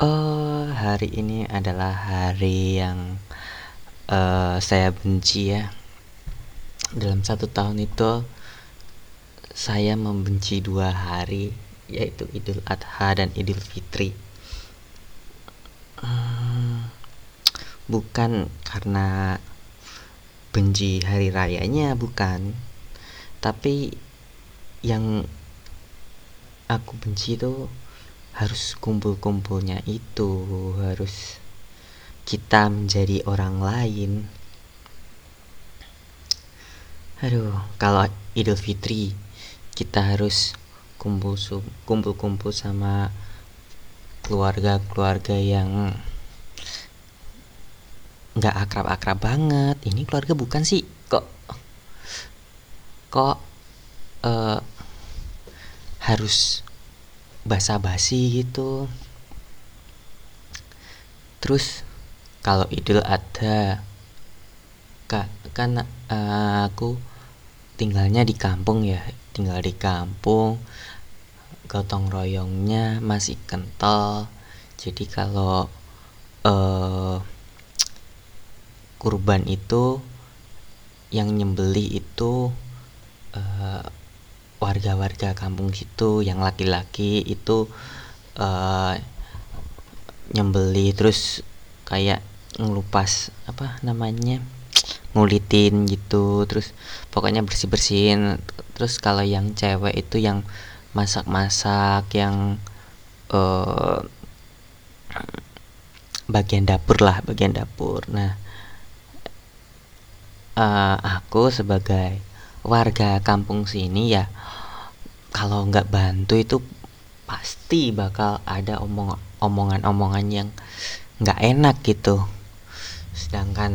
Oh, hari ini adalah hari yang uh, saya benci ya. Dalam satu tahun itu saya membenci dua hari, yaitu Idul Adha dan Idul Fitri. Hmm, bukan karena benci hari rayanya, bukan. Tapi yang aku benci itu harus kumpul-kumpulnya itu harus kita menjadi orang lain. Aduh kalau Idul Fitri kita harus kumpul kumpul sama keluarga-keluarga yang nggak akrab-akrab banget. Ini keluarga bukan sih? Kok kok uh, harus basa-basi gitu. Terus kalau idul adha kak kan uh, aku tinggalnya di kampung ya tinggal di kampung gotong royongnya masih kental. Jadi kalau uh, kurban itu yang nyembeli itu warga-warga kampung situ yang laki-laki itu uh, nyembeli terus kayak ngelupas apa namanya ngulitin gitu terus pokoknya bersih bersihin terus kalau yang cewek itu yang masak-masak yang uh, bagian dapur lah bagian dapur. Nah uh, aku sebagai warga kampung sini ya kalau nggak bantu itu pasti bakal ada omong omongan-omongan yang nggak enak gitu. Sedangkan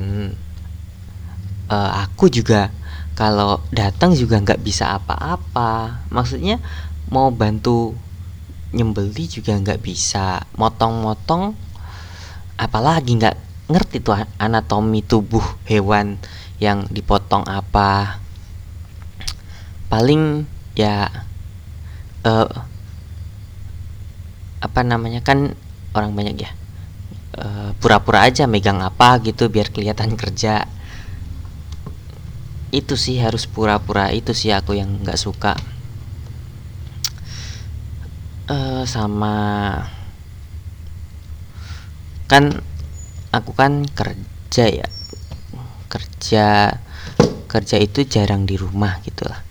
uh, aku juga kalau datang juga nggak bisa apa-apa. Maksudnya mau bantu nyembeli juga nggak bisa. Motong-motong apalagi nggak ngerti tuh anatomi tubuh hewan yang dipotong apa. Paling ya uh, apa namanya kan orang banyak ya pura pura-pura aja megang apa gitu biar kelihatan kerja. Itu sih harus pura-pura itu sih aku yang nggak suka. Uh, sama kan aku kan kerja ya kerja kerja itu jarang di rumah gitulah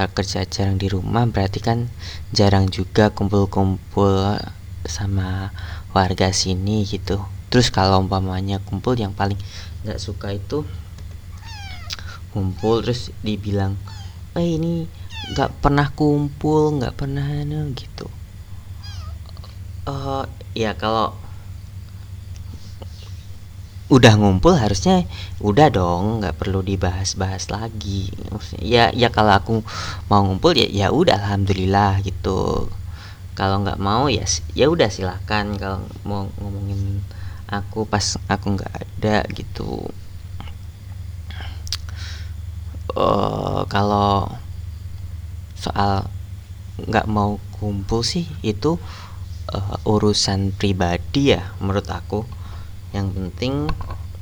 kalau kerja jarang di rumah berarti kan jarang juga kumpul-kumpul sama warga sini gitu. Terus kalau umpamanya kumpul yang paling nggak suka itu kumpul terus dibilang eh ini nggak pernah kumpul nggak pernah gitu. Uh, ya kalau udah ngumpul harusnya udah dong nggak perlu dibahas-bahas lagi. Ya ya kalau aku mau ngumpul ya ya udah alhamdulillah gitu. Kalau nggak mau ya ya udah silahkan kalau mau ngomongin aku pas aku nggak ada gitu. Uh, kalau soal nggak mau kumpul sih itu uh, urusan pribadi ya menurut aku yang penting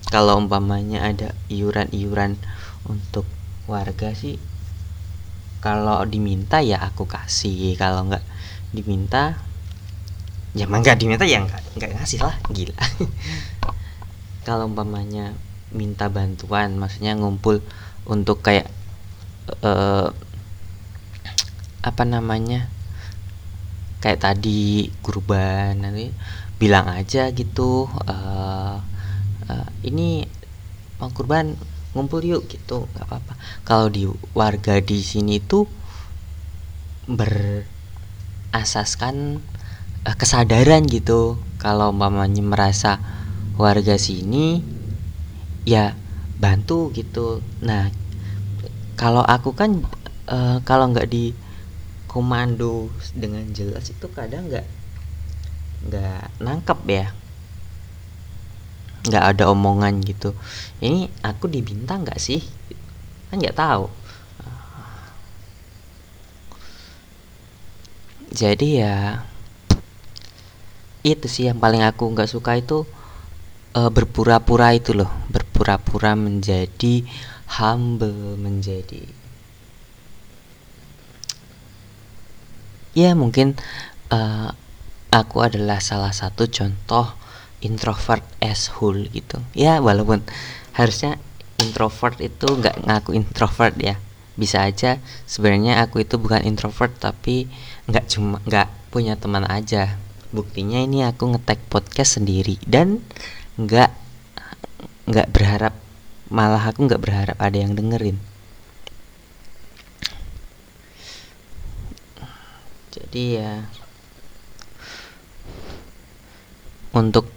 kalau umpamanya ada iuran-iuran untuk warga sih kalau diminta ya aku kasih. Kalau nggak diminta ya emang nggak diminta ya nggak nggak ngasih lah gila. Kalau umpamanya minta bantuan maksudnya ngumpul untuk kayak uh, apa namanya kayak tadi kurban nanti bilang aja gitu uh, uh, ini mau kurban ngumpul yuk gitu nggak apa-apa. Kalau di warga di sini tuh berasaskan uh, kesadaran gitu. Kalau mamanya merasa warga sini ya bantu gitu. Nah kalau aku kan uh, kalau nggak di komando dengan jelas itu kadang nggak nggak nangkep ya. Nggak ada omongan gitu. Ini aku di bintang nggak sih? Kan nggak tahu. Jadi ya itu sih yang paling aku nggak suka itu uh, berpura-pura itu loh. Berpura-pura menjadi humble menjadi ya mungkin uh, aku adalah salah satu contoh introvert as whole gitu. Ya walaupun harusnya introvert itu nggak ngaku introvert ya. Bisa aja sebenarnya aku itu bukan introvert tapi nggak cuma nggak punya teman aja. Buktinya ini aku ngetek podcast sendiri dan nggak nggak berharap malah aku nggak berharap ada yang dengerin. Jadi ya untuk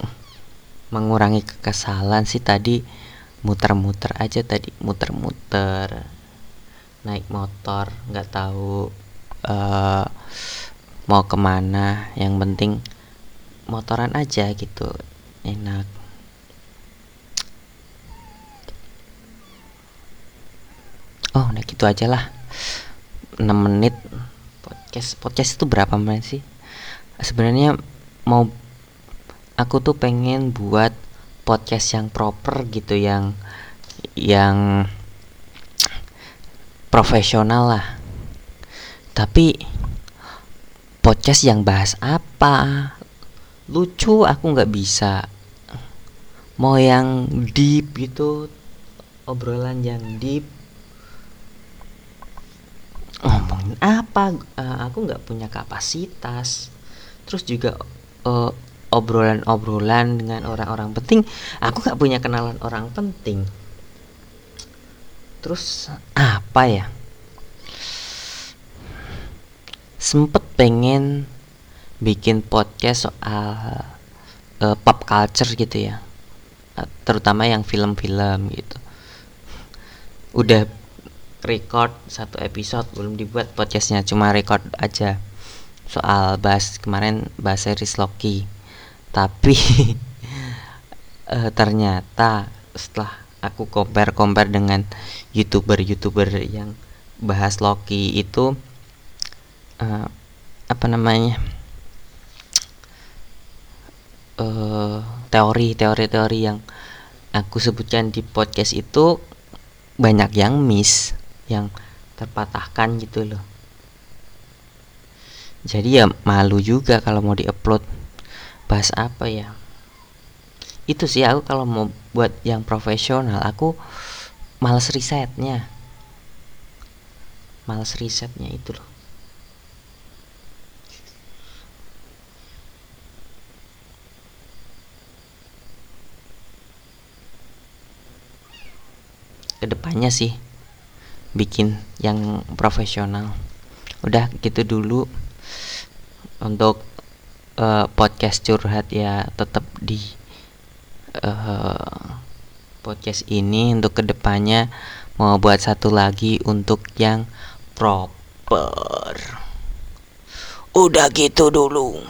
mengurangi kekesalan sih tadi muter-muter aja tadi muter-muter naik motor nggak tahu uh, mau ke mana yang penting motoran aja gitu enak. Oh udah gitu aja lah. 6 menit podcast podcast itu berapa menit sih? Sebenarnya mau aku tuh pengen buat podcast yang proper gitu yang yang profesional lah. Tapi podcast yang bahas apa? Lucu aku nggak bisa. Mau yang deep gitu obrolan yang deep. Ngomongin apa? Uh, aku nggak punya kapasitas. Terus juga uh, obrolan-obrolan dengan orang-orang penting. Aku nggak punya kenalan orang penting. Terus apa ya? Sempet pengen bikin podcast soal uh, pop culture gitu ya. Terutama yang film-film gitu. Udah record satu episode belum dibuat podcastnya cuma record aja. Soal bahas kemarin bahas series Loki tapi uh, ternyata setelah aku compare compare dengan youtuber youtuber yang bahas Loki itu uh, apa namanya uh, teori teori teori yang aku sebutkan di podcast itu banyak yang miss yang terpatahkan gitu loh. Jadi ya malu juga kalau mau diupload bahas apa ya? Itu sih aku kalau mau buat yang profesional aku males risetnya. Males risetnya itu loh. Ke depannya sih bikin yang profesional. Udah gitu dulu untuk uh, podcast curhat ya tetap di uh, podcast ini untuk ke depannya mau buat satu lagi untuk yang proper. Udah gitu dulu